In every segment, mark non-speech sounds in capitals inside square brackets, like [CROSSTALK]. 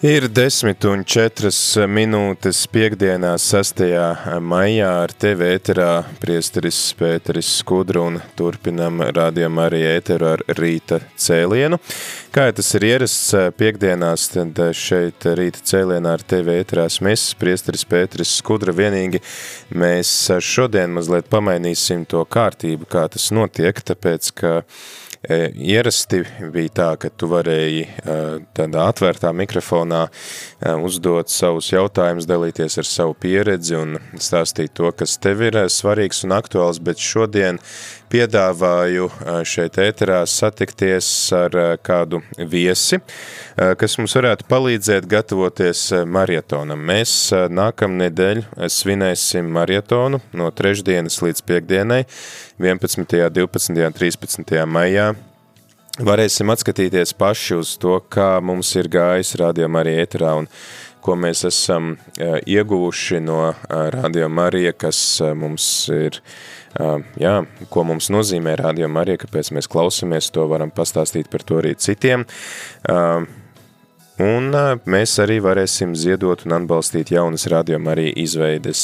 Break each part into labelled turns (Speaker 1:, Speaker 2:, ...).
Speaker 1: Ir 10 un 4 minūtes piekdienā 6. maijā ar tevi ēterā priesteris Pēteris Skudru un turpinam rādījām arī ēteru ar rīta cēlienu. Kā tas ir ierasts piekdienās, tad šeit rīta cēlienā ar tevi ēterās mēs, priesteris Pēteris Skudra, vienīgi mēs šodien mazliet pamainīsim to kārtību, kā tas notiek, tāpēc, ka ierasti bija tā, ka tu varēji e, tādā atvērtā mikrofonā e, uzdot savus jautājumus, dalīties ar savu pieredzi un stāstīt to, kas tev ir svarīgs un aktuāls, bet šodien piedāvāju šeit ēterā satikties ar kādu viesi, kas mums varētu palīdzēt gatavoties marietonam. Mēs nākamnedēļ svinēsim marietonu no trešdienas līdz piekdienai, 11., 12., 13. maijā. Varēsim atskatīties paši uz to, kā mums ir gājis rādījumā arī ēterā un ko mēs esam ieguvuši no Radio Marija, kas mums ir, jā, ko mums nozīmē Radio Marija, kāpēc mēs klausamies, to varam pastāstīt par to arī citiem. Un mēs arī varēsim ziedot un atbalstīt jaunas radioma arī izveides,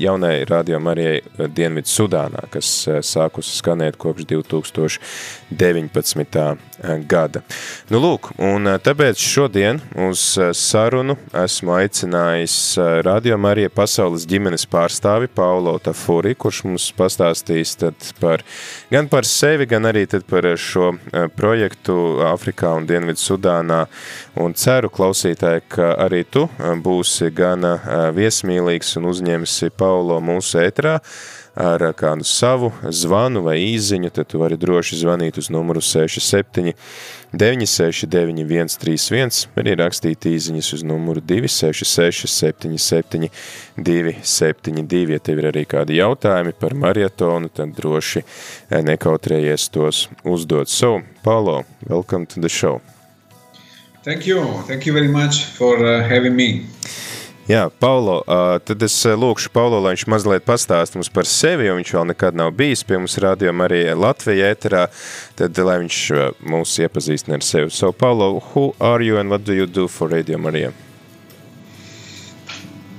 Speaker 1: jaunai radioma arī Dienvidu Sudānā, kas sākusi skanēt kopš 2019. gada. Nu lūk, un tāpēc šodien uz sarunu esmu aicinājis radioma arī pasaules ģimenes pārstāvi Paulo Tafuri, kurš mums pastāstīs tad par, gan par sevi, gan arī tad par šo projektu Afrikā un Dienvidu Sudānā un ceru, klausītāji, ka arī tu būsi gana viesmīlīgs un uzņemsi Paulo mūsu ētrā ar kādu savu zvanu vai īziņu, tad tu vari droši zvanīt uz numuru 67 969 131, arī rakstīt īziņas uz numuru 266 77 272. Ja tev ir arī kādi jautājumi par marietonu, tad droši nekautrējies tos uzdot. So, Paulo, welcome to the show.
Speaker 2: Thank you. Thank you very much for uh, having me.
Speaker 1: Jā, Paulo, uh, tad es lūkšu Paulo, lai viņš mazliet pastāst mums par sevi, jo viņš vēl nekad nav bijis pie mums rādījuma arī Latvijā ēterā, tad lai viņš mūs iepazīstina ar sevi. So, Paulo, who are you and what do you do for Radio Maria?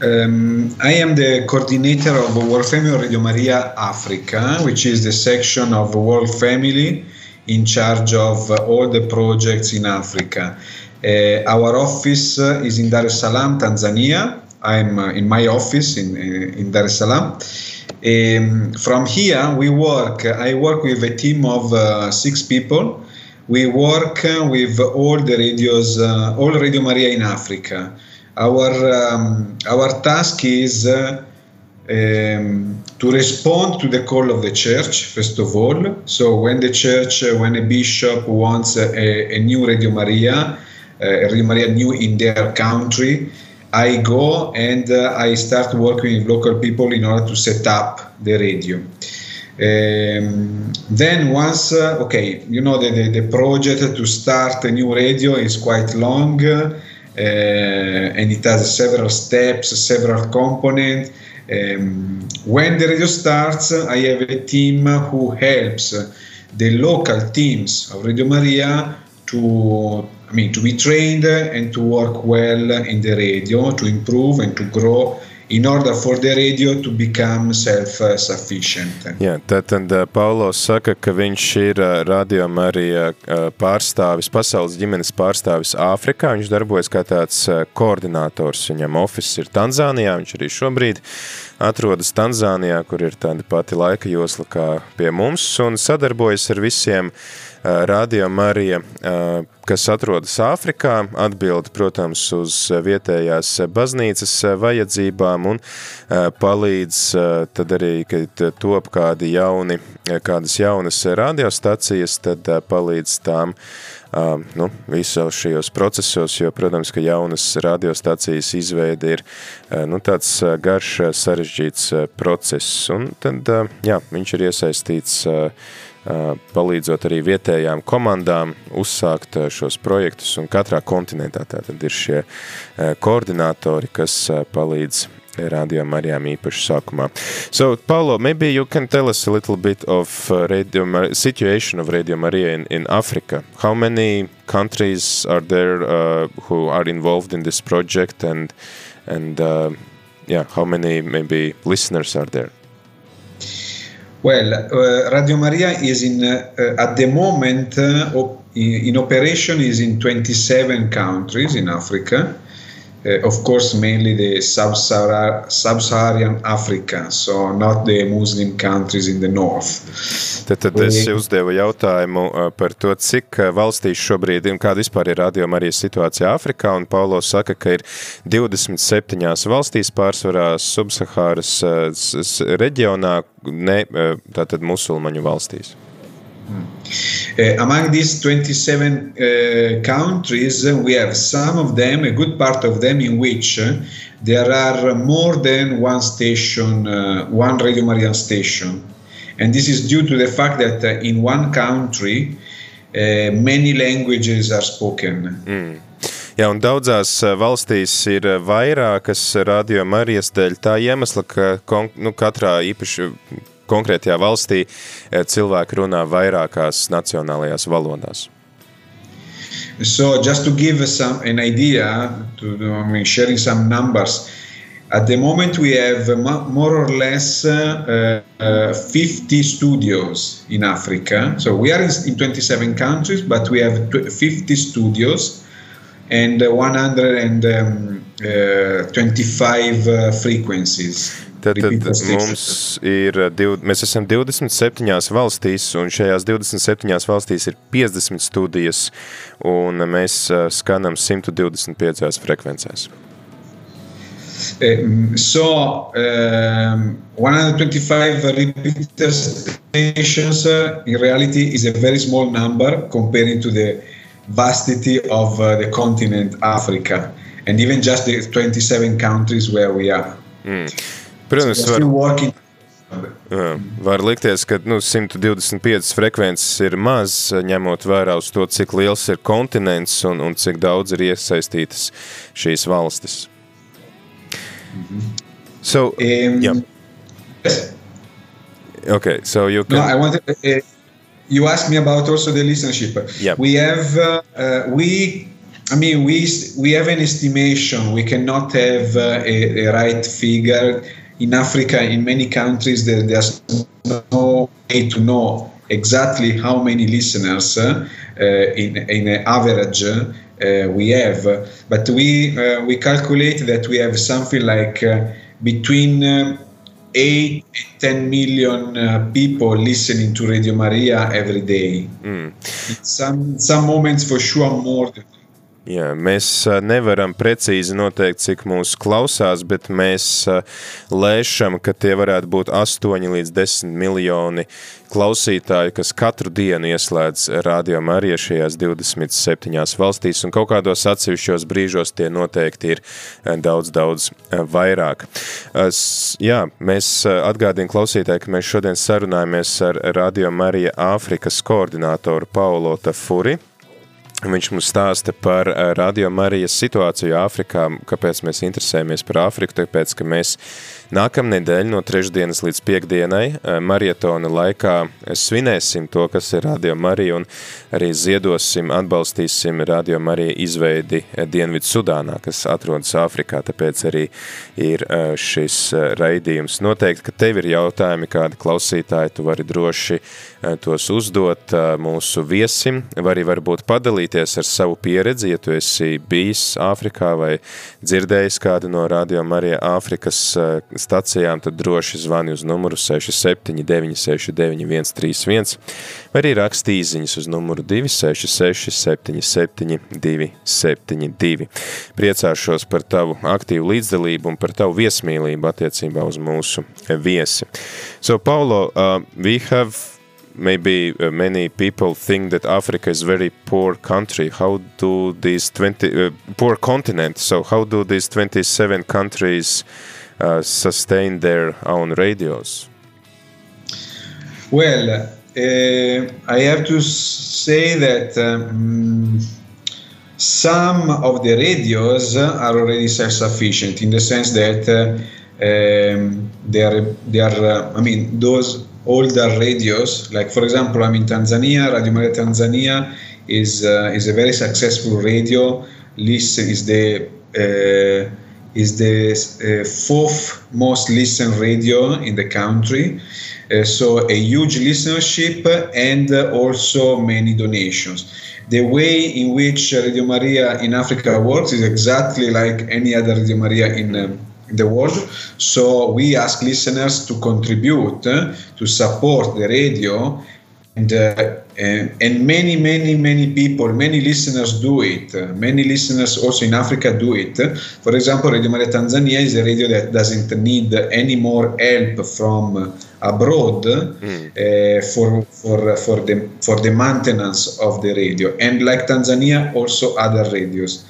Speaker 2: Um, I am the coordinator of World Family Radio Maria Africa, which is the section of World Family in charge of all the projects in Africa. Uh, our office uh, is in Dar es Salaam, Tanzania. I'm uh, in my office in, in Dar es Salaam. Um, from here, we work. I work with a team of six people. We work with all the radios, all Radio Maria in Africa. Our um, our task is um, to respond to the call of the church, first of all. So, when the church, when a bishop wants a, a new Radio Maria, uh, Radio Maria new in their country, I go and uh, I start working with local people in order to set up the radio. Um, then once, uh, okay, you know the, the, the, project to start a new radio is quite long and it has several steps, several components. Um, when the radio starts, I have a team who helps the local teams of Radio Maria to I mean, to be trained and to work well in the radio, to improve and to grow in order for the radio to become self-sufficient.
Speaker 1: Jā, tātad Paulo saka, ka viņš ir radiom arī pārstāvis, pasaules ģimenes pārstāvis Āfrikā. Viņš darbojas kā tāds koordinators. Viņam office ir Tanzānijā, viņš arī šobrīd atrodas Tanzānijā, kur ir tāda pati laika josla kā pie mums, un sadarbojas ar visiem Radio Marija, kas atrodas Āfrikā, atbild, protams, uz vietējās baznīcas vajadzībām un palīdz tad arī, kad top kādi jauni, kādas jaunas radiostacijas, tad palīdz tām nu, visos šajos procesos, jo, protams, ka jaunas radiostacijas izveide ir nu, tāds garš, sarežģīts process. Un tad, jā, viņš ir iesaistīts palīdzot arī vietējām komandām uzsākt šos projektus, un katrā kontinentā tātad ir šie koordinātori, kas palīdz Radio Marijām īpaši sākumā. So, Paulo, maybe you can tell us a little bit of Radio Mar situation of Radio Maria in, in Africa. How many countries are there uh, who are involved in this project and, and uh, yeah, how many maybe listeners are there?
Speaker 2: Well, uh, Radio Maria is in, uh, at the moment, uh, in operation is in 27 countries in Africa. Uh, of course, mainly the sub-Saharan Africa, so not the Muslim countries in the north.
Speaker 1: Tad, tad es uzdevu jautājumu uh, par to, cik valstīs šobrīd ir, kāda vispār ir radioma arī situācija Āfrikā, un Paulo saka, ka ir 27 valstīs pārsvarā subsahāras reģionā, ne tātad musulmaņu valstīs.
Speaker 2: Uh, among these 27 uh, countries, we have some of them, a good part of them, in which uh, there are more than one station, uh, one Radio Maria station. And this is due to the fact that uh, in one country, uh, many languages are spoken.
Speaker 1: Mm. Jā, un daudzās valstīs ir vairākas radio Marijas dēļ tā iemesla, ka nu, katrā īpaši konkrētajā valstī cilvēki runā vairākās nacionālajās valodās.
Speaker 2: So just to give some an idea, to sharing some numbers. At the moment, we have more or less uh, uh, 50 studios in Africa. So we are in 27 countries, but we have 50 studios and 125 um, uh, frequencies.
Speaker 1: Tad, tad mums ir, div, mēs esam 27 valstīs, un šajās 27 valstīs ir 50 studijas, un mēs skanam 125 frekvencēs.
Speaker 2: Um, so, um, 125 repeater stations uh, in reality is a very small number comparing to the vastity of uh, the continent Africa and even just the 27 countries where we are.
Speaker 1: Mm. Protams, var, jā, var likties, ka nu, 125 frekvences ir maz, ņemot vērā uz to, cik liels ir kontinents un, un cik daudz ir iesaistītas šīs valstis. So, um, yeah. Okay, so you can...
Speaker 2: No, I wanted, uh, you asked me about also the listenership.
Speaker 1: Yeah.
Speaker 2: We have, uh, uh, we I mean, we we have an estimation. We cannot have uh, a, a, right figure in Africa, in many countries, there, there's no way to know exactly how many listeners uh, in, in an average uh, we have. But we, uh, we calculate that we have something like uh, between uh, 8 and 10 million uh, people listening to Radio Maria every day. Mm. Some, some moments for sure more than
Speaker 1: Jā, mēs nevaram precīzi noteikt, cik mūs klausās, bet mēs lēšam, ka tie varētu būt 8 līdz 10 miljoni klausītāju, kas katru dienu ieslēdz rādījumu arī šajās 27 valstīs, un kaut kādos atsevišķos brīžos tie noteikti ir daudz, daudz vairāk. Jā, mēs atgādījām klausītāji, ka mēs šodien sarunājamies ar Radio Marija Āfrikas koordinātoru Paulo Tafuri, Viņš mums stāsta par eh, Radio Marijas situāciju Āfrikā, kāpēc mēs interesējamies par Āfriku, tāpēc, ka mēs nākamnedēļ no trešdienas līdz piekdienai eh, marietona laikā svinēsim to, kas ir Radio Marija, un arī ziedosim, atbalstīsim Radio Marija izveidi eh, Dienvidu Sudānā, kas atrodas Āfrikā, tāpēc arī ir šis raidījums. Noteikti, ka tev ir jautājumi, kādi klausītāji, tu vari droši tos uzdot mūsu viesim, vai arī varbūt padalīt dalīties ar savu pieredzi, ja tu esi bijis Āfrikā vai dzirdējis kādu no Radio Marija Āfrikas stacijām, tad droši zvani uz numuru 679 69 131 vai arī raksti īziņas uz numuru 266 77 272. Priecāšos par tavu aktīvu līdzdalību un par tavu viesmīlību attiecībā uz mūsu viesi. So, Paulo, uh, we have maybe uh, many people think that Africa is very poor country. How do these 20 uh, poor continent? So how do these 27 countries uh, sustain their own radios?
Speaker 2: Well, uh, I have to say that um, some of the radios are already self-sufficient in the sense that uh, um, they are they are uh, I mean those older radios. Like for example I'm in Tanzania Radio Maria Tanzania is uh, is a very successful radio. Listen is the uh, is the uh, fourth most listened radio in the country. Uh, so a huge listenership and also many donations. The way in which Radio Maria in Africa works is exactly like any other Radio Maria in um, the world. So we ask listeners to contribute uh, to support the radio, and, uh, and, and many, many, many people, many listeners do it. Uh, many listeners also in Africa do it. For example, Radio Maria Tanzania is a radio that doesn't need any more help from abroad mm. for for for the for the maintenance of the radio, and like Tanzania, also other radios.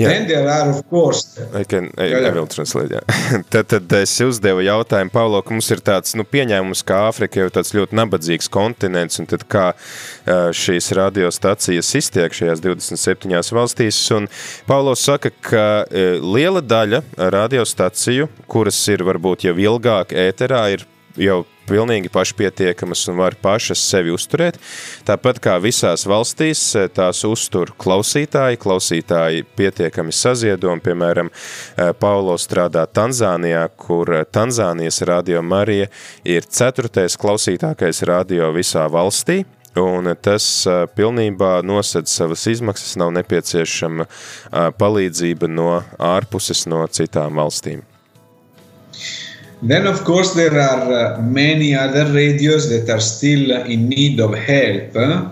Speaker 1: Jā.
Speaker 2: Then there are, of course,
Speaker 1: I can, I. I will translate, jā. [LAUGHS] tad, tad es uzdevu jautājumu, Paulo, ka mums ir tāds nu, pieņēmums, ka Āfrika jau tāds ļoti nabadzīgs kontinents, un tad kā šīs radiostacijas iztiek šajās 27 valstīs, un Paulo saka, ka liela daļa radiostaciju, kuras ir varbūt jau ilgāk ēterā, ir jau pilnīgi pašpietiekamas un var pašas sevi uzturēt. Tāpat kā visās valstīs, eh, tās uztur klausītāji, klausītāji pietiekami ziedo, un, piemēram, eh, Paulo strādā Tanzānijā, kur eh, Tanzānijas radio Marija ir ceturtais klausītākais radio visā valstī. Un tas pilnībā nosed savas izmaksas, nav nepieciešama palīdzība no ārpuses, no citām valstīm.
Speaker 2: Then, of course, there are uh, many other radios that are still in need of help, uh,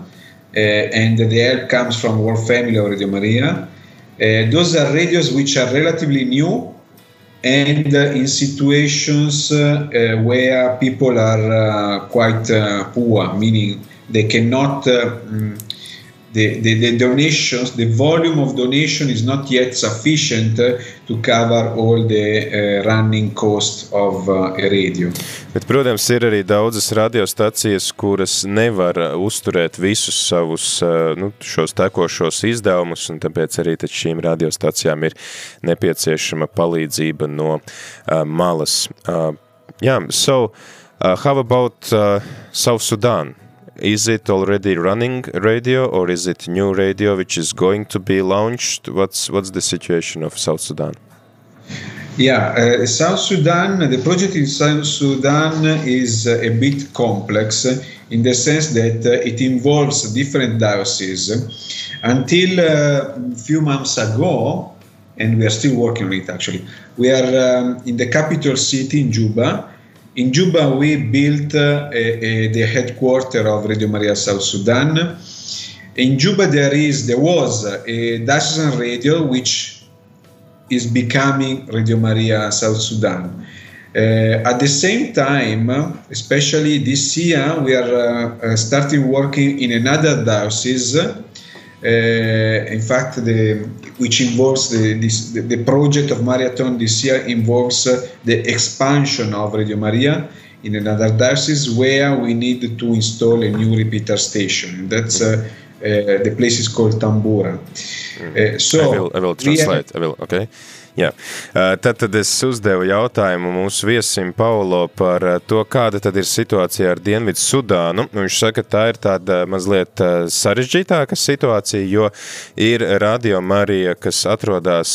Speaker 2: and the help comes from World Family or Radio Maria. Uh, those are radios which are relatively new and uh, in situations uh, uh, where people are quite poor, meaning they cannot. Mm, the, the, the donations, the volume of donation is not yet sufficient to cover all the uh, running cost of uh, a radio.
Speaker 1: Bet, protams, ir arī daudzas radiostacijas, kuras nevar uh, uzturēt visus savus uh, nu, šos tekošos izdevumus, un tāpēc arī tad šīm radiostacijām ir nepieciešama palīdzība no uh, malas. Uh, yeah, so uh, how about uh, South Sudan? Is it already running radio or is it new radio which is going to be launched? What's, what's the situation of South Sudan?
Speaker 2: Yeah, uh, South Sudan, the project in South Sudan is uh, a bit complex in the sense that uh, it involves different dioceses. Until uh, a few months ago, and we are still working on it actually, we are um, in the capital city in Juba. In Juba, we built uh, a, a, the headquarters of Radio Maria South Sudan. In Juba, there is there was a diocesan radio which is becoming Radio Maria South Sudan. Uh, at the same time, especially this year, we are uh, uh, starting working in another diocese. In fact, the, which involves the, this, the, the project of Marathon this year involves the expansion of Radio Maria in another diocese where we need to install a new repeater station. That's uh, uh, the place is called Tambura. Uh, so
Speaker 1: I will, I will translate. I will, okay. Jā. Tad, tad es uzdevu jautājumu mūsu viesim Paulo par to, kāda tad ir situācija ar Dienvidu Sudānu. Viņš saka, ka tā ir tāda mazliet sarežģītāka situācija, jo ir Radio Marija, kas atrodas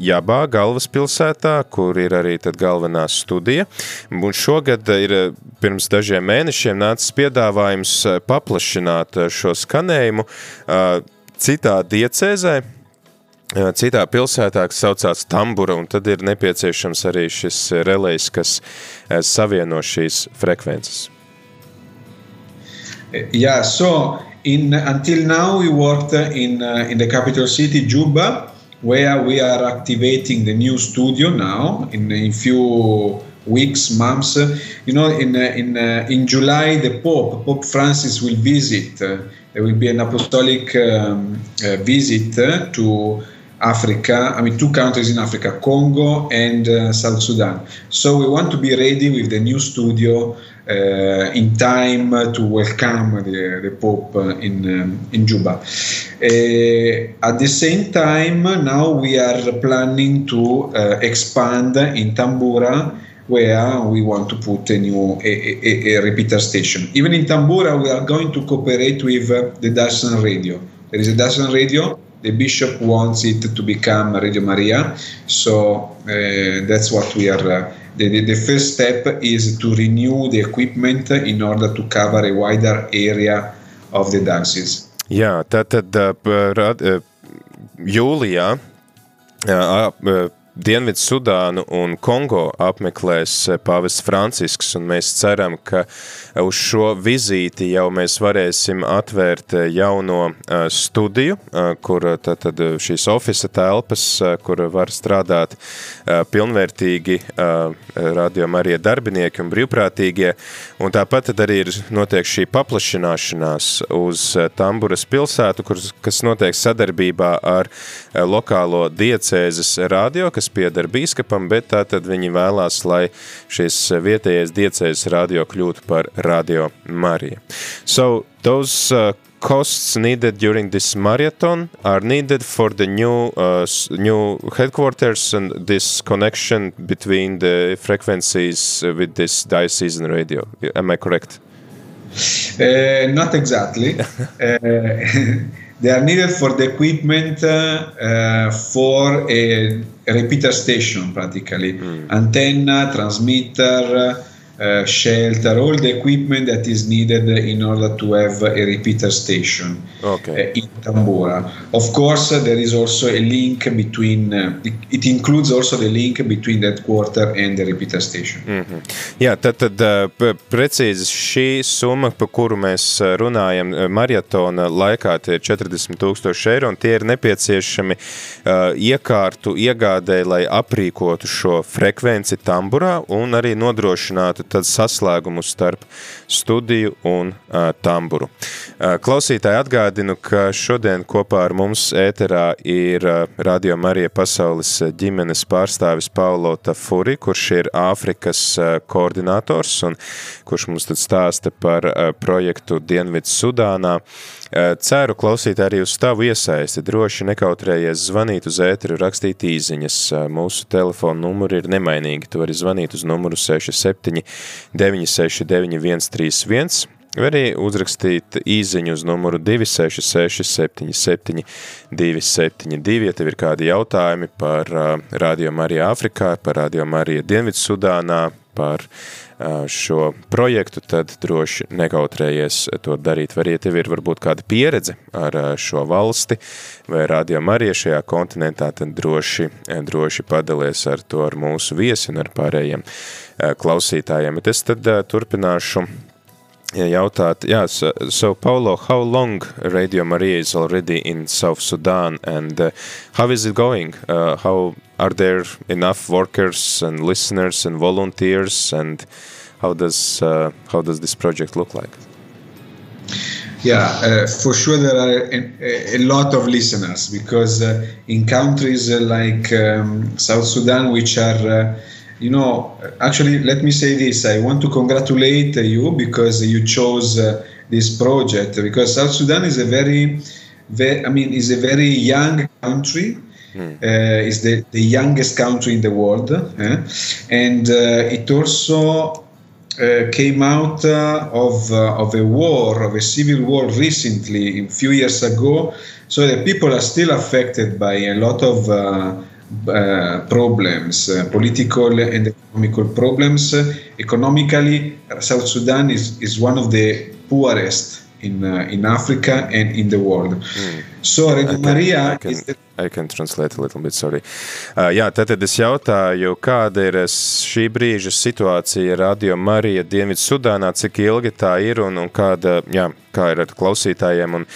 Speaker 1: Jabā, galvaspilsētā, kur ir arī tad galvenā studija. Un šogad ir pirms dažiem mēnešiem nācis piedāvājums paplašināt šo skanējumu citā diecēzē, citā pilsētā, kas saucās Tambura, un tad ir nepieciešams arī šis relejs, kas savieno šīs frekvences.
Speaker 2: Yeah, so in until now we worked in uh, in the capital city Juba, where we are activating the new studio now in a few weeks, months. You know, in uh, in uh, in July, the Pope Pope Francis will visit. there will be an apostolic um, visit to Africa, I mean, two countries in Africa, Congo and uh, South Sudan. So we want to be ready with the new studio uh, in time to welcome the, the Pope in, um, in Juba. Uh, at the same time, now we are planning to uh, expand in Tambura where we want to put a new a, a, a, repeater station. Even in Tambura, we are going to cooperate with uh, the Darshan Radio. There is a Darshan Radio the bishop wants it to become Radio Maria. So uh, that's what we are. Uh, the, the first step is to renew the equipment in order to cover a wider area of the diocese.
Speaker 1: Jā, tātad uh, jūlijā uh, Dienvidu Sudānu un Kongo apmeklēs eh, pāvests Francisks, un mēs ceram, ka uz šo vizīti jau mēs varēsim atvērt eh, jauno eh, studiju, kur tad šīs ofisa telpas, kur var strādāt pilnvērtīgi radiom arī darbinieki un brīvprātīgie, un tāpat tad arī ir notiek šī paplašināšanās uz Tamburas pilsētu, kur, kas notiek sadarbībā ar lokālo diecēzes radio, kas kas pieder bīskapam, bet tātad viņi vēlās, lai šis vietējais diecējs radio kļūtu par radio Marija. So, those uh, costs needed during this marathon are needed for the new uh, new headquarters and this connection between the frequencies with this diocesan radio. Am I correct?
Speaker 2: Uh, not exactly. [LAUGHS] uh, [LAUGHS] they are needed for the equipment uh, for a, a, repeater station practically mm. antenna transmitter uh, shelter, all the equipment that is needed in order to have a repeater station okay. uh, in Tambora. Of course, there is also a link between, uh, it includes also the link between that quarter and the repeater station.
Speaker 1: Mm -hmm. Jā, tad, tad precīzi šī summa, par kuru mēs runājam maratona laikā, tie ir 40 tūkstoši eiro, un tie ir nepieciešami iekārtu iegādē, lai aprīkotu šo frekvenci Tamburā un arī nodrošinātu tad saslēgumu starp studiju un uh, tamburu. Uh, klausītāji atgādinu, ka šodien kopā ar mums ēterā ir uh, Radio Marija pasaules ģimenes pārstāvis Paulo Tafuri, kurš ir Āfrikas uh, koordinators un kurš mums tad stāsta par uh, projektu Dienvidu Sudānā. Uh, ceru klausīt arī uz tavu iesaisti. Droši nekautrējies zvanīt uz ēteru, rakstīt īziņas. Uh, mūsu telefona numuri ir nemainīgi. Tu vari zvanīt uz numuru 67 969 131 vai arī uzrakstīt īziņu uz numuru 266 77 272, ja tev ir kādi jautājumi par uh, Radio Mariju Āfrikā, par Radio Mariju Dienvidsudānā, par šo projektu, tad droši nekautrējies to darīt. Vai arī tev ir varbūt kāda pieredze ar šo valsti vai Radio Mariju šajā kontinentā, tad droši, droši padalies ar to ar mūsu viesi un ar pārējiem klausītājiem. Bet es tad turpināšu jautāt, jā, so, so Paulo, how long Radio Maria is already in South Sudan and uh, how is it going? Uh, how are there enough workers and listeners and volunteers and how does uh, how does this project look like?
Speaker 2: Yeah, uh, for sure there are a, a, lot of listeners because uh, in countries like um, South Sudan, which are uh, you know, actually, let me say this. I want to congratulate you because you chose uh, this project because South Sudan is a very, very I mean, is a very young country. Mm. Uh, is the, the youngest country in the world, eh? and uh, it also uh, came out uh, of, uh, of a war, of a civil war recently, a few years ago. So the people are still affected by a lot of uh, problems, uh, political and economical problems. economically, South Sudan is, is one of the poorest in uh, in Africa and in the world. Mm. So Maria
Speaker 1: can,
Speaker 2: is the
Speaker 1: I can translate a little bit, sorry. Uh, jā, tad es jautāju, kāda ir šī brīža situācija Radio Marija Dienvidu Sudānā, cik ilgi tā ir un, un kāda, jā, kā ir ar klausītājiem un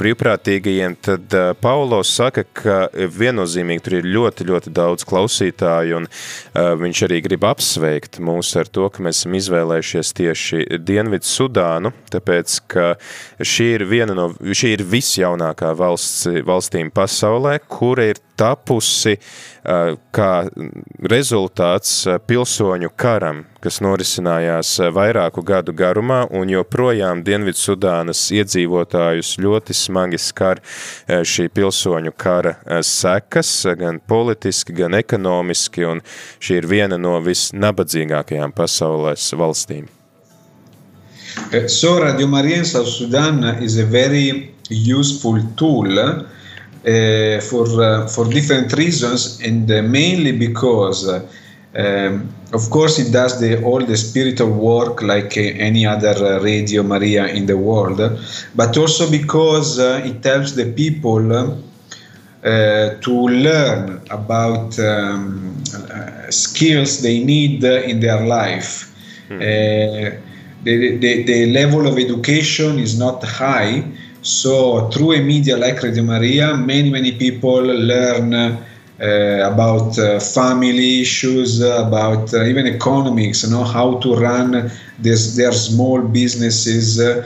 Speaker 1: brīvprātīgajiem, tad uh, Paulo saka, ka viennozīmīgi tur ir ļoti, ļoti daudz klausītāju un uh, viņš arī grib apsveikt mūs ar to, ka mēs esam izvēlējušies tieši Dienvidu Sudānu, tāpēc, ka šī ir viena no, šī ir visjaunākā valsts, valstīm pasaulē, kura ir tapusi kā rezultāts pilsoņu karam, kas norisinājās vairāku gadu garumā, un joprojām Dienvidsudānas iedzīvotājus ļoti smagi skar šī pilsoņu kara sekas, gan politiski, gan ekonomiski, un šī ir viena no visnabadzīgākajām pasaules valstīm.
Speaker 2: So Radio Maria in South Sudan is a very useful tool uh, for uh, for different reasons, and uh, mainly because, um, of course, it does the all the spiritual work like any other Radio Maria in the world, but also because it helps the people. Uh, to learn about um, uh, skills they need uh, in their life. Mm. The, the, the, level of education is not high, so through a media like Radio Maria, many many people learn uh, about uh, family issues, about uh, even economics, you know, how to run this, their small businesses, uh,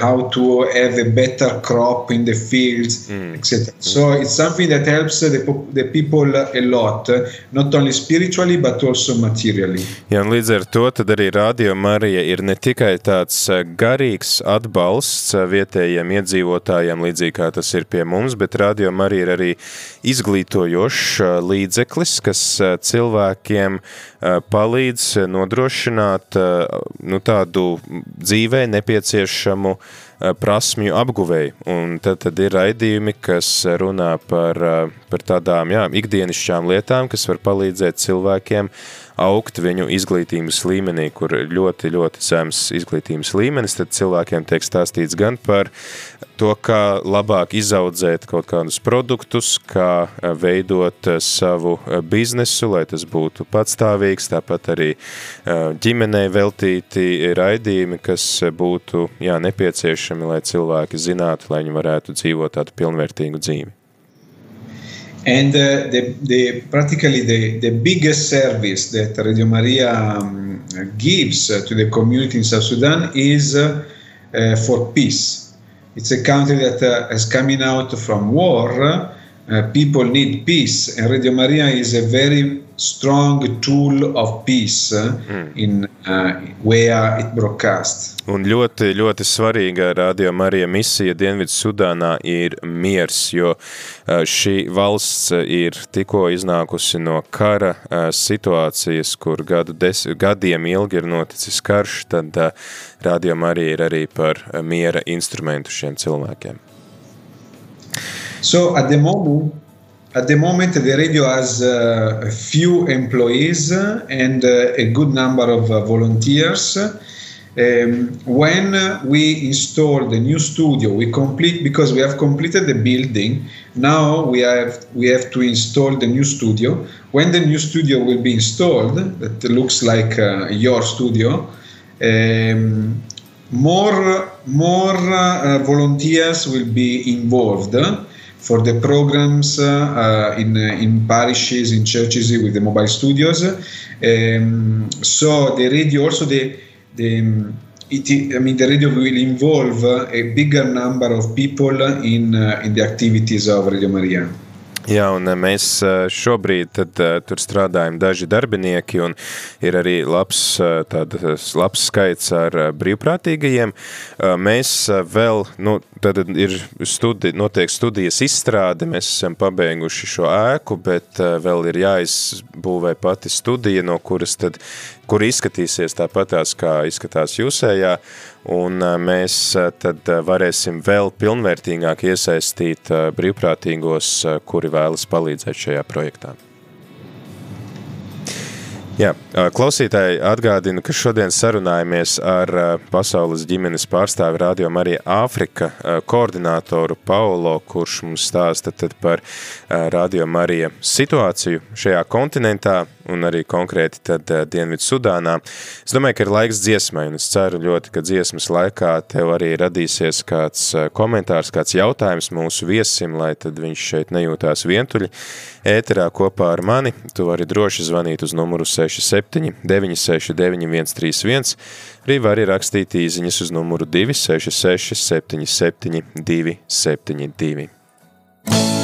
Speaker 2: how to have a better crop in the fields, mm. etc. So it's something that helps the, the people a lot, not only spiritually but also materially.
Speaker 1: Jā, un līdz ar to tad arī Radio Marija ir ne tikai tāds garīgs atbalsts vietējiem iedzīvotājiem, līdzīgi kā tas ir pie mums, bet Radio Marija ir arī izglītojošs līdzeklis, kas cilvēkiem palīdz nodrošināt nu, tādu dzīvē nepieciešamu prasmju apguvēju. Un tad, tad ir raidījumi, kas runā par, par tādām jā, ikdienišķām lietām, kas var palīdzēt cilvēkiem augt viņu izglītības līmenī, kur ļoti, ļoti zems izglītības līmenis, tad cilvēkiem tiek stāstīts gan par to, kā labāk izaudzēt kaut kādus produktus, kā veidot savu biznesu, lai tas būtu patstāvīgs, tāpat arī ģimenei veltīti raidījumi, kas būtu jā, nepieciešami, lai cilvēki zinātu, lai viņi varētu dzīvot tādu pilnvērtīgu dzīvi.
Speaker 2: And uh, the, the, practically the, the biggest service that Radio Maria um, gives to the community in South Sudan is uh, uh for peace. It's a country that uh, is coming out from war. Uh, people need peace, and Radio Maria is a very strong tool of peace mm. in uh, where it broadcasts.
Speaker 1: Un ļoti, ļoti svarīga radio Marija misija Dienvidu Sudānā ir miers, jo šī valsts ir tikko iznākusi no kara situācijas, kur gadu des, gadiem ilgi ir noticis karš, tad radio Marija ir arī par miera instrumentu šiem cilvēkiem.
Speaker 2: So at the moment, At the moment, the radio has uh, a few employees and uh, a good number of uh, volunteers. Um, when we install the new studio, we complete because we have completed the building. Now we have we have to install the new studio. When the new studio will be installed, that looks like uh, your studio. Um, more more uh, volunteers will be involved for the programs uh, in in parishes, in churches with the mobile studios. Um, so the radio also the the it, I mean the radio will involve a bigger number of people in uh, in the activities of Radio Maria.
Speaker 1: Jā, un mēs šobrīd tad, tur strādājam daži darbinieki un ir arī labs, tād, labs skaits ar brīvprātīgajiem. Mēs vēl, nu, tad ir studi, notiek studijas izstrāde, mēs esam pabeiguši šo ēku, bet vēl ir jāizbūvē pati studija, no kuras tad, kur izskatīsies tāpatās, kā izskatās jūsējā, un mēs tad varēsim vēl pilnvērtīgāk iesaistīt brīvprātīgos, kuri vēlas palīdzēt šajā projektā. Jā, klausītāji atgādina, ka šodien sarunājamies ar pasaules ģimenes pārstāvi Radio Marija Āfrika koordinātoru Paulo, kurš mums stāsta tad par Radio Marija situāciju šajā kontinentā un arī konkrēti tad Dienvidu Sudānā. Es domāju, ka ir laiks dziesmai, un es ceru ļoti, ka dziesmas laikā tev arī radīsies kāds komentārs, kāds jautājums mūsu viesim, lai tad viņš šeit nejūtās vientuļi. Ēterā kopā ar mani tu vari droši zvanīt uz numuru 6 67 969 131, arī var rakstīt īziņas uz numuru 266 77 272.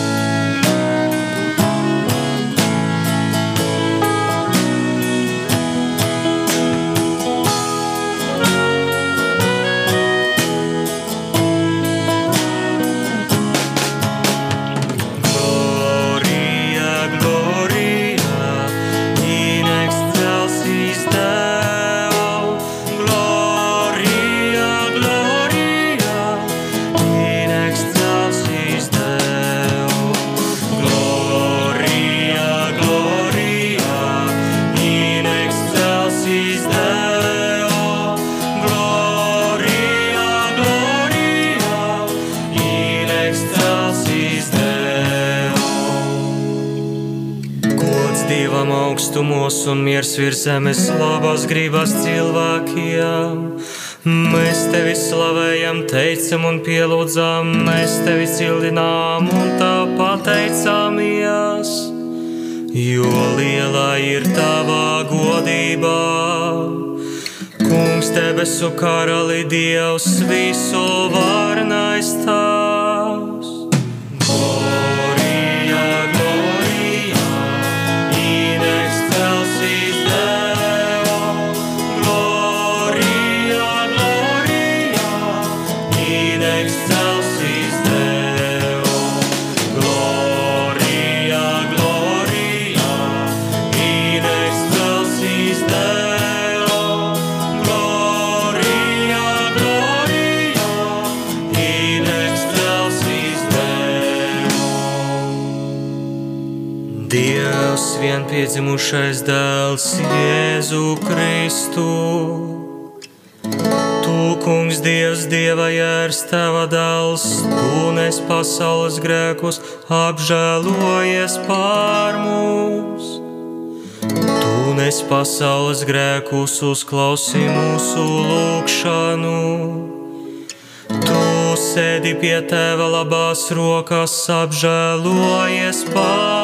Speaker 3: Augstumos un miers virs zemes labās gribas cilvēkiem. Mēs tevi slavējam, teicam un pielūdzam, mēs tevi cildinām un tā pateicāmies. Jo liela ir tava godība, Kungs, debesu karali, Dievs, visu varnais tavs. Piedzimušais dēls Jēzu Kristu. Tu, kungs, Dievs, Dieva jērs, tava dēls, tu nes pasaules grēkus, apžēlojies pār mums. Tu nes pasaules grēkus, uzklausī mūsu lūgšanu. Tu sēdi pie teva labās rokas, apžēlojies pār mums.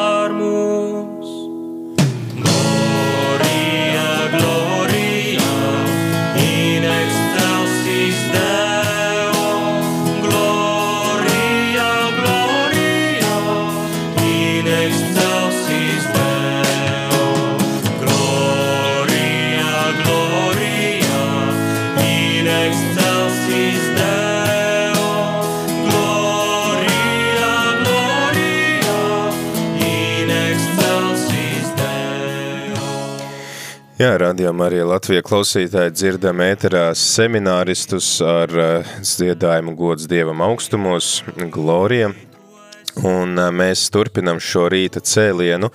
Speaker 1: Radījumā arī Latvija klausītāji dzirdam ēterā semināristus ar uh, dziedājumu gods Dievam augstumos, Glorija. Un uh, mēs turpinam šo rīta cēlienu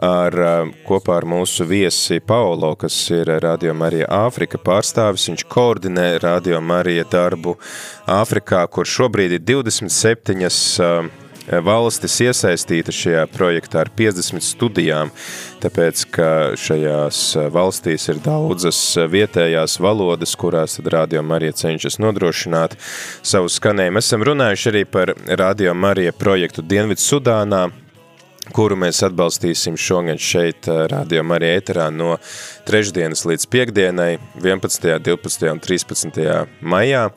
Speaker 1: ar, uh, kopā ar mūsu viesi Paulo, kas ir Radio Marija Āfrika pārstāvis. Viņš koordinē Radio Marija darbu Āfrikā, kur šobrīd ir 27 uh, valstis iesaistīta šajā projektā ar 50 studijām, tāpēc, ka šajās valstīs ir daudzas vietējās valodas, kurās tad Radio Marija cenšas nodrošināt savu skanējumu. Esam runājuši arī par Radio Marija projektu Dienvidu Sudānā, kuru mēs atbalstīsim šogad šeit Radio Marija ēterā no trešdienas līdz piekdienai 11., 12. un 13. maijā.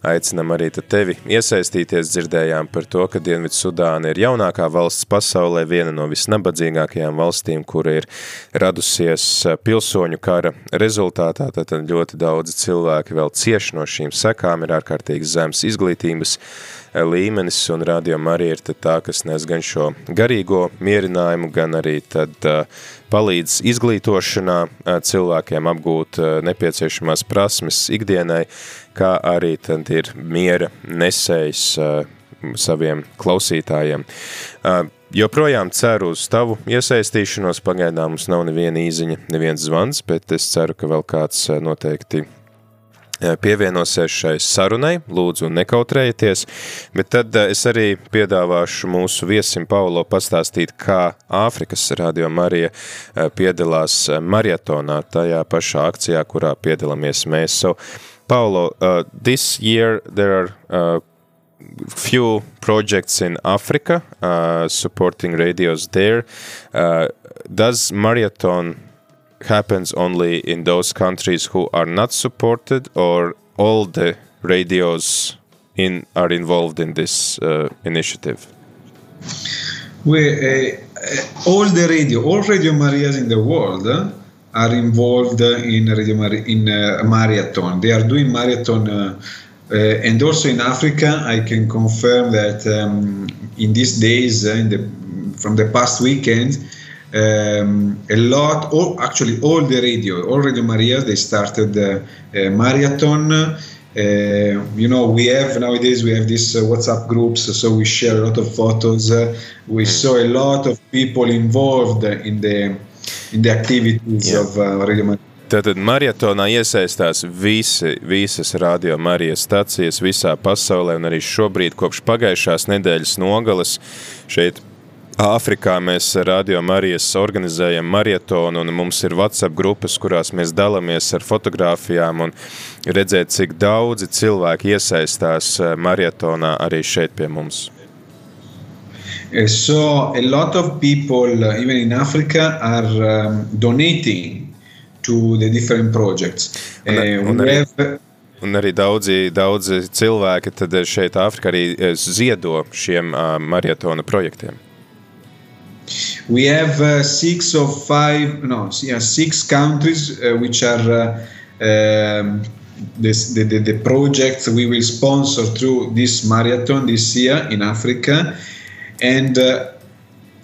Speaker 1: Aicinam arī tevi iesaistīties, dzirdējām par to, ka Dienvidu Sudāna ir jaunākā valsts pasaulē, viena no visnabadzīgākajām valstīm, kura ir radusies pilsoņu kara rezultātā, tad ļoti daudzi cilvēki vēl cieš no šīm sekām, ir ārkārtīgi zems izglītības līmenis, un rādījuma arī ir tā, kas nes gan šo garīgo mierinājumu, gan arī tad uh, palīdz izglītošanā cilvēkiem apgūt nepieciešamās prasmes ikdienai, kā arī tad ir miera nesējs saviem klausītājiem. joprojām ceru uz tavu iesaistīšanos. Pagaidām mums nav neviena īziņa, neviens zvans, bet es ceru, ka vēl kāds noteikti pievienosies šai sarunai, lūdzu nekautrējieties, bet tad es arī piedāvāšu mūsu viesim Paulo pastāstīt, kā Āfrikas radio Marija piedalās maratonā, tajā pašā akcijā, kurā piedalāmies mēs. So, Paulo, uh, this year there are uh, few projects in Africa uh, supporting radios there. Uh, does marathon happens only in those countries who are not supported, or all the radios in are involved in this uh, initiative?
Speaker 2: We, uh, all the radio, all Radio Marias in the world uh, are involved in Radio Mar- in uh, marathon. They are doing marathon. Uh, uh, and also in Africa, I can confirm that um, in these days, uh, in the, from the past weekend, um, a lot, or actually all the radio, all Radio Maria, they started uh, a marathon. Uh, you know, we have nowadays we have these uh, WhatsApp groups, so we share a lot of photos. Uh, we saw a lot of people involved in the in the activities
Speaker 1: Yeah.
Speaker 2: of uh, Radio Maria.
Speaker 1: Tātad maratonā iesaistās visi, visas radio Marijas stacijas visā pasaulē, un arī šobrīd, kopš pagājušās nedēļas nogales, šeit Āfrikā mēs Radio Marijas organizējam maratonu, un mums ir WhatsApp grupas, kurās mēs dalāmies ar fotografijām, un redzēt, cik daudzi cilvēki iesaistās eh, maratonā arī šeit pie mums.
Speaker 2: Uh, so a lot of people, uh, even in Africa, are um, donating to the different projects. Uh,
Speaker 1: Un- un
Speaker 2: we
Speaker 1: arī-
Speaker 2: have
Speaker 1: Un arī daudzi, daudzi cilvēki tad šeit Āfrikā arī eh, ziedo šiem uh, maratona projektiem.
Speaker 2: We have uh, six of five, no, yeah, six countries uh, which are uh, um, this, the, the, the projects we will sponsor through this marathon this year in Africa. And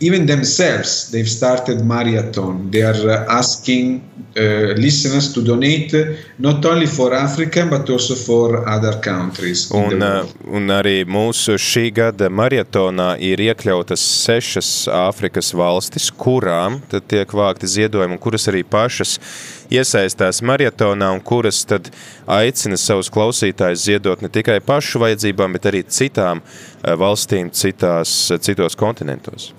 Speaker 2: even themselves, they've started marathon. They are uh, asking uh, listeners to donate uh, not only for Africa but also for other countries.
Speaker 1: Un, uh, un arī mūsu šī gada maratonā ir iekļautas sešas Āfrikas valstis, kurām tad tiek vākti ziedojumi, un kuras arī pašas iesaistās maratonā, un kuras tad aicina savus klausītājus ziedot ne tikai pašu vajadzībām, bet arī citām valstīm citās, citos kontinentos.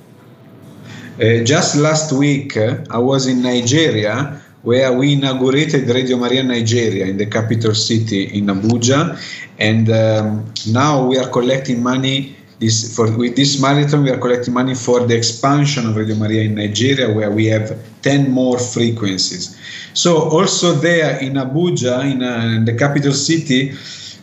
Speaker 2: Uh, just last week, I was in Nigeria where we inaugurated Radio Maria Nigeria in the capital city in Abuja, and um, now we are collecting money. This for with this marathon, we are collecting money for the expansion of Radio Maria in Nigeria, where we have ten more frequencies. So also there in Abuja, in, uh, in the capital city,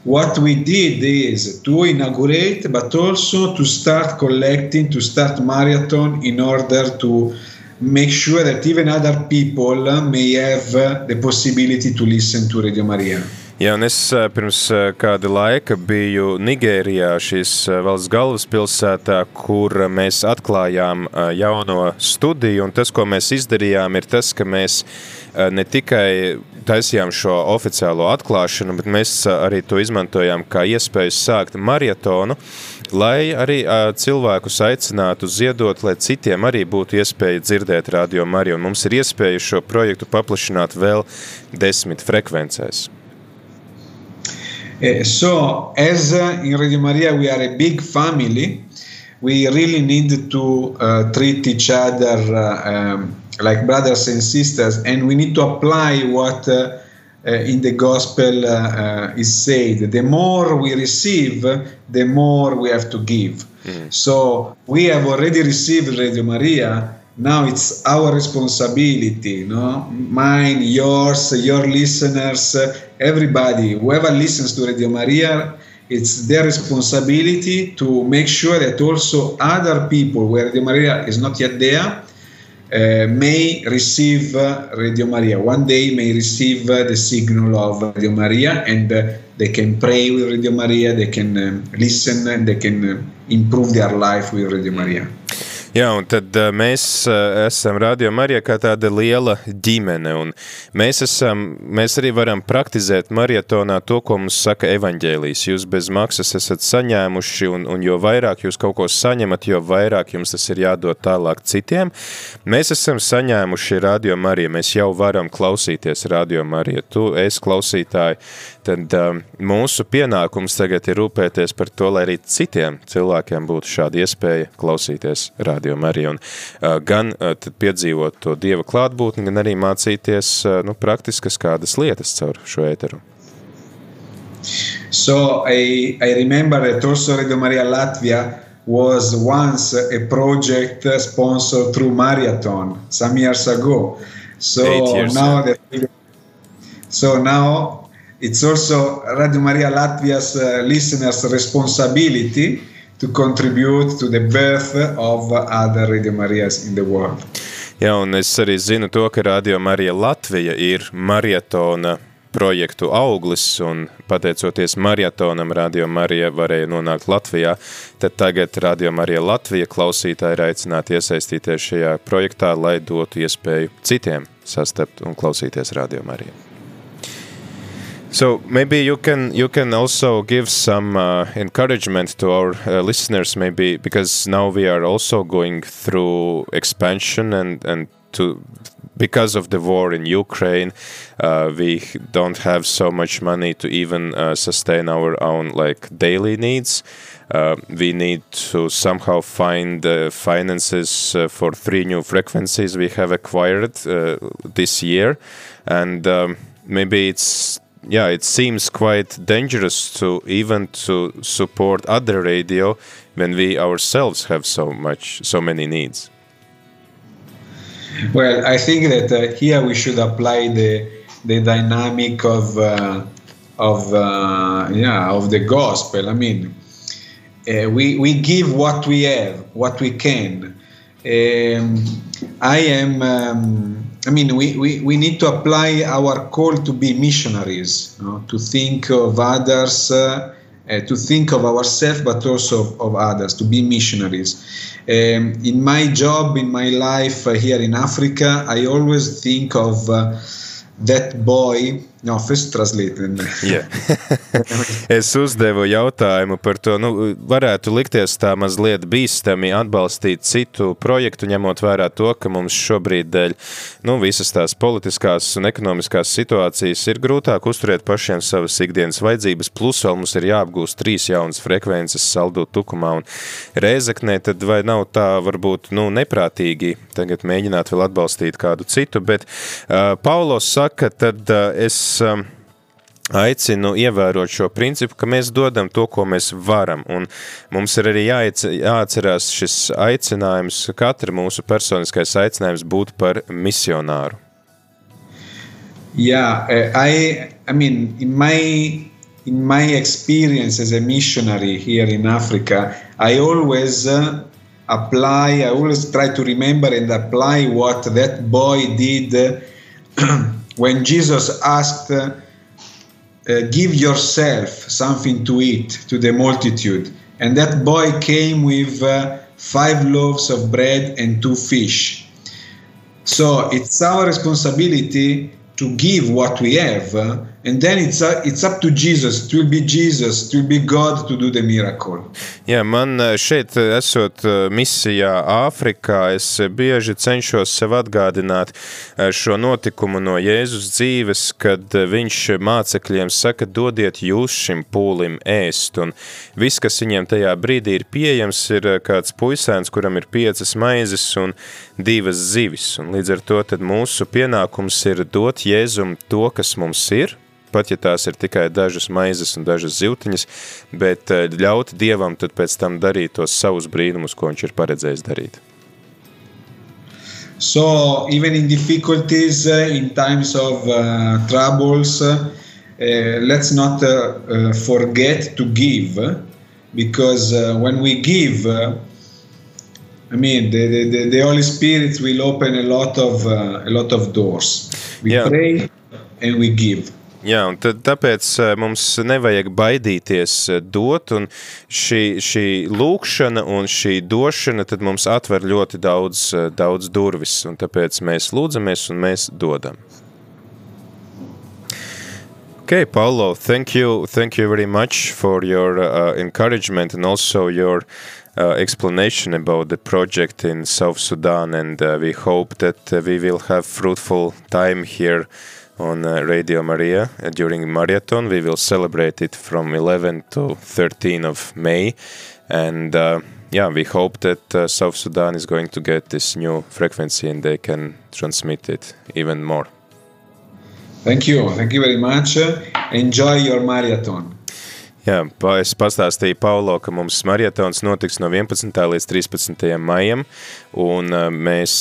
Speaker 2: what we did is to inaugurate but also to start collecting to start marathon in order to make sure that even other people may have the possibility to listen to radio maria
Speaker 1: Jā, un es eh, pirms eh, kāda laika biju Nigērijā, šīs eh, valsts galvaspilsētā, kur mēs atklājām jauno studiju. Tas, ko mēs izdarījām, ir tas, ka mēs ne tikai taisījām šo oficiālo atklāšanu, bet mēs eh, arī to izmantojām kā iespēju sākt maratonu, lai arī eh, cilvēkus aicinātu ziedot, lai citiem arī būtu iespēja dzirdēt radio Mariju. Mums ir iespēja šo projektu paplašināt vēl desmit frekvencēs.
Speaker 2: So as in radio maria we are a big family we really need to uh, treat each other uh, um, like brothers and sisters and we need to apply what uh, uh, in the gospel uh, uh, is said. The more we receive the more we have to give. So we have already received radio maria. Now it's our responsibility no mine yours your listeners everybody whoever listens to radio maria it's their responsibility to make sure that also other people where radio maria is not yet there uh, may receive uh, Radio Maria. One day may receive uh, the signal of Radio Maria and uh, they can pray with Radio Maria, they can um, listen and they can uh, improve their life with Radio Maria.
Speaker 1: Jā, un tad uh, mēs uh, esam Radio Marija kā tāda liela ģimene, un mēs, esam, mēs arī varam praktizēt marietonā to, ko mums saka evaņģēlijas. Jūs bez maksas esat saņēmuši, un, un jo vairāk jūs kaut ko saņemat, jo vairāk jums tas ir jādod tālāk citiem. Mēs esam saņēmuši Radio Marija, mēs jau varam klausīties Radio Marija. Tu esi klausītāji, tad um, mūsu pienākums tagad ir rūpēties par to, lai arī citiem cilvēkiem būtu šāda iespēja klausīties Radio Mariju un uh, gan uh, piedzīvot to Dieva klātbūtni, gan arī mācīties uh, nu, praktiskas kādas lietas caur šo ēteru.
Speaker 2: So I, I remember that also Radio Maria Latvia was once a project sponsored through Marathon some years ago. So
Speaker 1: years,
Speaker 2: now
Speaker 1: yeah.
Speaker 2: that so now it's also Radio Maria Latvia's uh, listeners' responsibility to contribute to the birth of other Radio Marias in the world.
Speaker 1: Jā, un es arī zinu to, ka Radio Marija Latvija ir marietona projektu auglis, un pateicoties marietonam Radio Marija varēja nonākt Latvijā, tad tagad Radio Marija Latvija klausītāji ir aicināti iesaistīties šajā projektā, lai dotu iespēju citiem sastapt un klausīties Radio Mariju. So maybe you can you can also give some uh, encouragement to our uh, listeners, maybe because now we are also going through expansion and and to because of the war in Ukraine, uh, we don't have so much money to even uh, sustain our own like daily needs. Uh, we need to somehow find uh, finances for three new frequencies we have acquired this year, and um, maybe it's yeah it seems quite dangerous to even to support other radio when we ourselves have so much so many needs
Speaker 2: Well, I think that uh, here we should apply the the dynamic of uh, of uh, yeah of the gospel. I mean, uh, we we give what we have, what we can. Um, I am. Um, I mean, we, we, we need to apply our call to be missionaries, you know, to think of others, uh, uh, to think of ourselves, but also of, others, to be missionaries. Um, in my job, in my life uh, here in Africa, I always think of uh, that boy. No, first translated.
Speaker 1: Jā. [LAUGHS] es uzdevu jautājumu par to, nu, varētu likties tā mazliet bīstami atbalstīt citu projektu, ņemot vērā to, ka mums šobrīd dēļ, nu, visas tās politiskās un ekonomiskās situācijas ir grūtāk uzturēt pašiem savas ikdienas vajadzības, plus vēl mums ir jāapgūst trīs jaunas frekvences saldūt tukumā un reizeknē, tad vai nav tā varbūt, nu, neprātīgi tagad mēģināt vēl atbalstīt kādu citu, bet uh, Paulos saka, tad uh, es aicinu ievērot šo principu, ka mēs dodam to, ko mēs varam, un mums ir arī jāatcerās šis aicinājums, katra mūsu personiskais aicinājums būt par misionāru.
Speaker 2: Yeah, I I mean in my in my experience as a missionary here in Africa, I always uh, apply. I always try to remember and apply what that boy did uh, [CLEARS THROAT] when Jesus asked, uh, "Give yourself something to eat to the multitude," and that boy came with uh, five loaves of bread and two fish. So it's our responsibility to give what we have, uh, and then it's uh, it's up to Jesus. It will be Jesus. It will be God to do the miracle.
Speaker 1: Jā, man eh, šeit eh, esot eh, misijā Āfrikā, es bieži cenšos sev atgādināt šo notikumu no Jēzus dzīves, kad viņš mācekļiem saka, dodiet jūs šim pūlim ēst, un viss, kas viņiem tajā brīdī ir pieejams, ir kāds puisēns, kuram ir piecas maizes un divas zivis, un līdz ar to tad mūsu pienākums ir dot Jēzum to, kas mums ir, pat ja tās ir tikai dažas maizes un dažas zivtiņas, bet ļaut Dievam tad pēc tam darīt tos savus brīnumus, ko viņš ir paredzējis darīt.
Speaker 2: So even in difficulties, uh, in times of uh, troubles, uh, let's not uh, uh, forget to give, because uh, when we give, uh, I mean, the, the, the Holy Spirit will open a lot of uh, a lot of doors. We
Speaker 1: Yeah.
Speaker 2: pray and we give.
Speaker 1: Jā, un tad, tāpēc mums nevajag baidīties dot, un šī, šī lūkšana un šī došana tad mums atver ļoti daudz, daudz durvis, un tāpēc mēs lūdzamies un mēs dodam. Okay, Paulo, thank you, thank you very much for your uh, encouragement and also your uh, explanation about the project in South Sudan, and uh, we hope that we will have fruitful time here on uh, Radio Maria uh, during marathon. We will celebrate it from 11 to 13 of May, and yeah, we hope that South Sudan is going to get this new frequency and they can transmit it even more.
Speaker 2: Thank you. Thank you very much. Enjoy your marathon.
Speaker 1: Jā, es pastāstīju Paulo, ka mums marietons notiks no 11. līdz 13. maijam, un mēs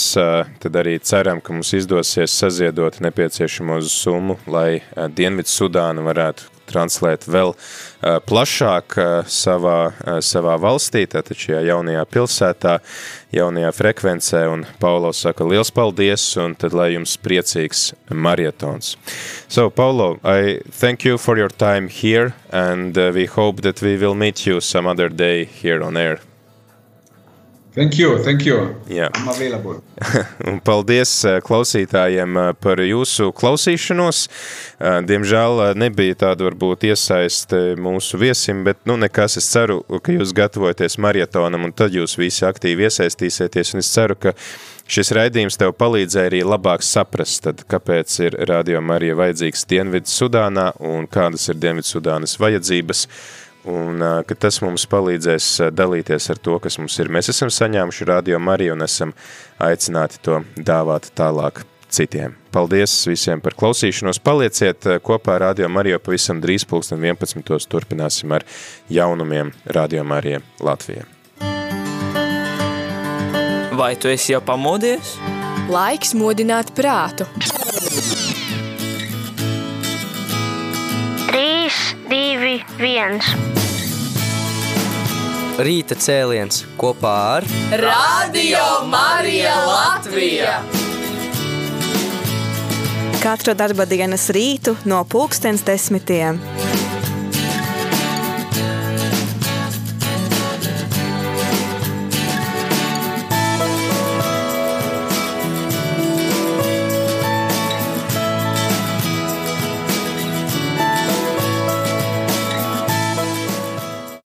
Speaker 1: tad arī ceram, ka mums izdosies saziedot nepieciešamo summu, lai Dienvidu Sudāna varētu translēt vēl plašāk savā, savā valstī, tātad šajā jaunajā pilsētā, jaunajā frekvencē, un Paulo saka liels paldies, un tad lai jums priecīgs marietons. So, Paulo, I thank you for your time here, and we hope that we will meet you some other day here on air.
Speaker 2: Thank you, thank you.
Speaker 1: Jā.
Speaker 2: I'm available. [LAUGHS]
Speaker 1: Un paldies eh, klausītājiem eh, par jūsu klausīšanos. Eh, diemžēl nebija tāda varbūt iesaiste mūsu viesim, bet nu nekas, es ceru, ka jūs gatavojaties marietonam un tad jūs visi aktīvi iesaistīsieties un es ceru, ka šis raidījums tev palīdzēja arī labāk saprast, tad kāpēc ir Radio Marija vajadzīgs Dienvidu Sudānā un kādas ir Dienvidu Sudānas vajadzības un ka tas mums palīdzēs dalīties ar to, kas mums ir. Mēs esam saņēmuši Radio Mariju un esam aicināti to dāvāt tālāk citiem. Paldies visiem par klausīšanos. Palieciet kopā ar Radio Mariju pavisam drīz pulksten 11. turpināsim ar jaunumiem Radio Marija Latvijā.
Speaker 4: Vai tu esi jau pamodies?
Speaker 5: Laiks modināt prātu.
Speaker 6: 3, 2, 1.
Speaker 7: Rīta cēliens kopā ar
Speaker 5: Radio Marija Latvija!
Speaker 8: Katru darba dienas rītu no pulkstens desmitiem.